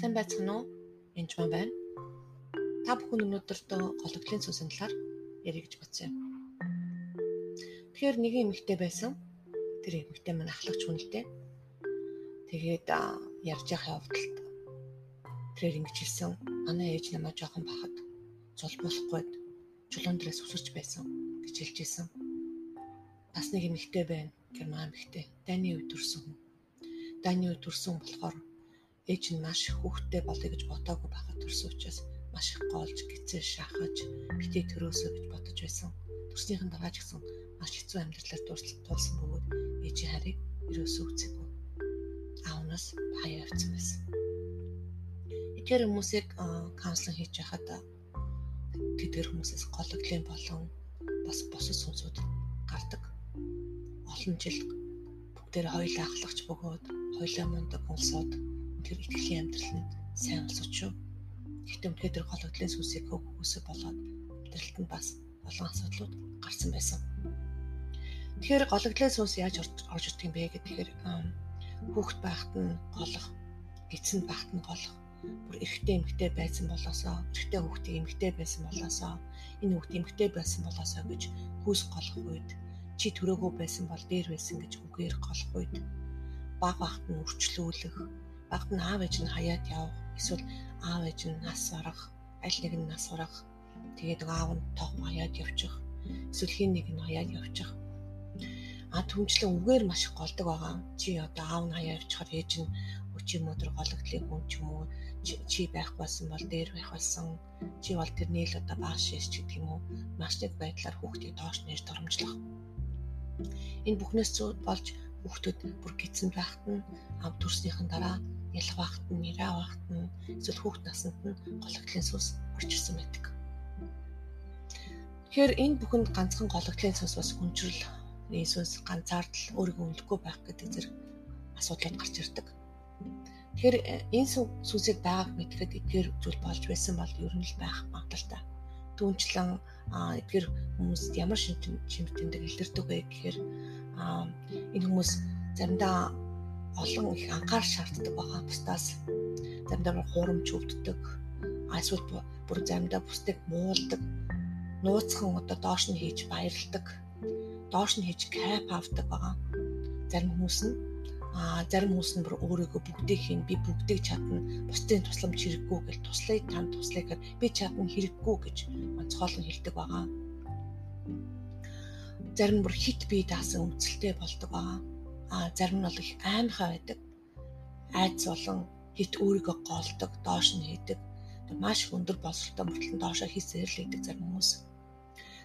Сайн байцгаана уу? Энд маань байна. Та бүхэн өнөөдөртөө гологдлын цусан талаар ярих гэж бодсон юм. Тэгэхээр нэг эмэгтэй байсан. Тэр эмэгтэй маань ахлагч хүнэлтэй. Тэгээд ярьж явах явдалд тэрээр ингэж хэлсэн. Манай ээж намайг жоохон бахад зул болохгүй чулуун дээрээс өсөрч байсан гэж хэлж ирсэн. Бас нэг эмэгтэй байна. Герман эмэгтэй. Дайны үед төрсөн хүн. Дайны үед төрсөн болохоор ээж нь маш хүүхдтэй болъё гэж бодоогүй байхад төрсөн учраас маш их гоолж гизээ шахаж битээ төрөөсөө гэж бодож байсан. Төрснийхэн дараа ч гэсэн маш хэцүү амьдралаар тулсан бөгөөд ээжийн харийг ерөөсөө үзээгүй. Аавнаас хаяа авцсан байсан. Эдгээр хүмүүсийг каунслинг хийж байхад тэдгэр хүмүүсээс гологдлын болон бас босод сүнсүүд гардаг. Олон жил бүгдээр хоёулаа ахлагч бөгөөд хоёулаа мундаг улсууд тэр итгэлийн амьдрал нь сайн болсоч шүү. Гэхдээ үнэхээр тэр гологдлын сүнсийг хөвгөөсө болоод амьдралд нь бас олон асуудлууд гарсан байсан. Тэгэхээр гологдлын сүнс яаж орж ирдэг юм бэ гэхээр хүүхэд байхад нь голох, эцэн байхад нь голох бүр эрэгтэй эмэгтэй байсан болоосоо эрэгтэй хүүхдээ эмэгтэй байсан болоосоо энэ хүүхдээ эмэгтэй байсан болоосоо гэж хүүс голох үед чи төрөөгөө байсан бол дээр байсан гэж үгээр голох үед баг багт нь үрчлүүлэх багт нь аав ээж нь хаяад явах эсвэл аав ээж нь нас барах аль нэг нь нас барах тэгээд аав нь тоох хаяад явчих эсвэл хин нэг нь хаяад явчих. А түнчлэн үгээр маш их голдог байгаа. Чи одоо аав нь хаяа явчихаар ээж нь өчи юм өдр гологдлын хүн ч юм уу чи байх байсан бол дээр байх байсан чи бол тэрний л одоо бааш шээс ч гэдэг юм уу маш нэг байдлаар хүүхдийг доош нээж доромжлох энэ бүхнээс болж хүүхдүүд бүр гидсэн байхад нь ав төрснийхэн дараа ялах байхад нь нэрээ байхад нь эсвэл хүүхд наснд нь гологдлын сүнс орж ирсэн байдаг. Тэгэхээр энэ бүхэнд ганцхан гологдлын сүнс бас хүндрэл Иесус ганцаардл өөрийгөө өлөхгүй байх гэдэг зэрэг асуудлууд гарч ирдэг. Тэгэхээр э, энэ сүнсийг байгааг мэдхэд эдгээр зүйл болж байсан бол ер нь л байх магадaltaй. Түүнчлэн эдгээр хүмүүст ямар шимтэмдэг илэрдэг вэ гэхээр энэ хүмүүс заримдаа олон их анхаарал шаарддаг байгаа. Бусдаас заримдаа хуурамч өвддөг. Эсвэл бүр заримдаа бусдыг муулдаг. Нууцхан одоо доош нь хийж баярладаг. Доош нь хийж кайп авдаг байгаа. Зарим хүмүүс нь а зарим хүмүүс нь бүр өөрийгөө бүгдийг хийн би бүгдийг чадна бусдын тусламж хэрэггүй гэж туслая тань туслая гэхээр би чадна хэрэггүй гэж онцгойлон хэлдэг байгаа. Зарим бүр хит бие даасан өмцөлтэй болдог байгаа. А зарим нь бол их аимхай байдаг. Айц болон хит өөрийгөө голдог, доош нь хийдэг. Маш өндөр боловсролтой мөртлөн доошоо хийсээр л хийдэг зарим хүмүүс.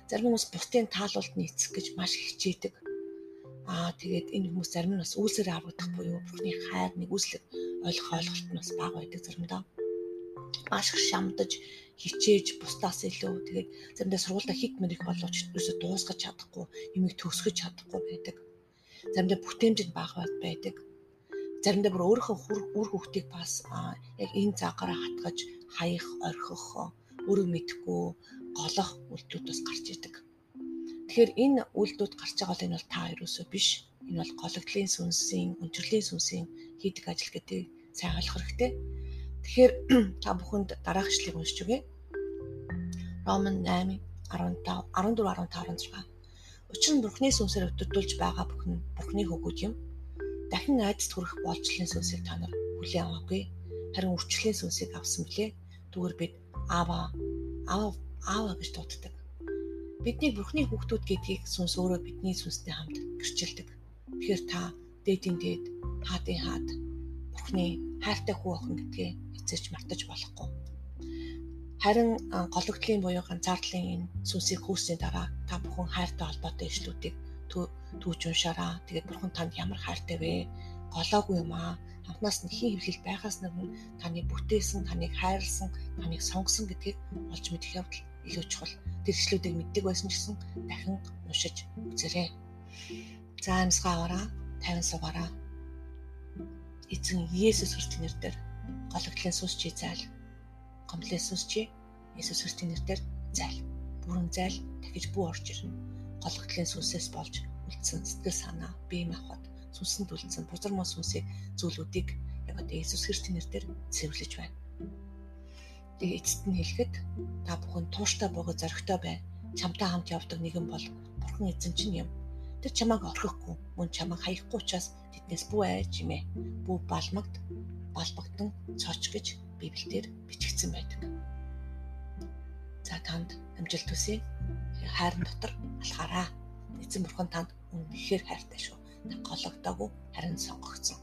Зарим хүмүүс бусдын таалуулт нийцэх гэж маш хичээдэг Аа тэгээд энэ хүмүүс зарим нь бас үйлсээр аврагдах буюу бурхны хайр нэг үзлэг ойлгох ойлголт нь бас бага байдаг заримдаа. Маш их шамдаж хичээж бусдаас илүү тэгээд заримдаа сургуультай хит мэрих боловч ерөөсө дуусгаж чадахгүй, юмыг төгсгөж чадахгүй байдаг. Заримдаа бүтээмжид бага байдаг. Заримдаа бүр өөрийнхөө үр хөвгтийг бас яг энэ цагаараа хатгаж хаях, орхих, өөрөө мэдхгүй голох үйлдэлүүд бас гарч идэг. Тэгэхээр энэ үйлдэлүүд гарч байгаа бол энэ бол та ерөөсөө биш. Энэ бол гологдлын сүнсийн, өнчрлийн сүнсийн хийдэг ажил гэдэг сайн ойлгох хэрэгтэй. Тэгэхээр та бүхэнд дараах ишлэгийг уншиж өгье. Роман 8 15 14 15 16. Учир нь Бурхны сүнсээр өвдөдүүлж байгаа бүхэн Бурхны хөгүүд юм. Дахин айдас хүрэх болцлын сүнсийг та нар хүлээн аваагүй. Харин үрчлэлийн сүнсийг авсан билээ. Түгээр бид аава аава аава гэж дууддаг Бидний Бурхны хүүхдүүд гэдгийг сүнс өөрөө бидний сүнстэй хамт гэрчилдэг. Тэгэхээр та дээдийн дээд, хаадын хаад Бурхны хайртай хүү охин гэдгээ эцэж мартаж болохгүй. Харин гологдлын буюу ганцаардлын энэ сүнсийг хөөсний дараа та бүхэн хайртай холбоотой ишлүүдийг түүж уншаараа. Тэгээд Бурхан танд ямар хайртай вэ? Голоогүй юм аа. Хамтнаас нь хин хэвлэл байгаас нэг таны бүтээсэн, таныг хайрлсан, таныг сонгосон гэдгийг олж мэдэх явдал илүү чухал. Тэр ишлүүдийг мэддэг байсан ч гэсэн дахин уншиж үзээрэй. За амьсгаа аваараа, 50 суугаараа. Эзэн Есүс Христосийн нэрээр гологдлын сүс чи зайл. Гомдлын сүс чи Есүс Христосийн нэрээр зайл. Бүрэн зайл дахиж бүү орж ирнэ. Гологдлын сүсээс болж үлдсэн сэтгэл санаа, бие махбод сүнсэнд үлдсэн бузар мос сүнсийг зүйлүүдийг яг одоо Иесус Христосийн нэрээр цэвэрлэж байна. Тэгээ эцэст нь хэлэхэд та бүхэн тууштай бөгөө зоригтой бай. Чамтай хамт явдаг нэгэн бол Бурхан эзэн чинь юм. Тэр чамайг орхихгүй, мөн чамайг хаяхгүй учраас тэднээс бүү айж имэ. Бүү балмагт, балбагтан цоч гэж Библиэлд бичигдсэн байдаг. За танд амжилт хүсье. Хайрын дотор алхаараа. Эзэн бурхан танд үнэхээр хайртай шүү. Та гологдоогүй харин сонгогдсон.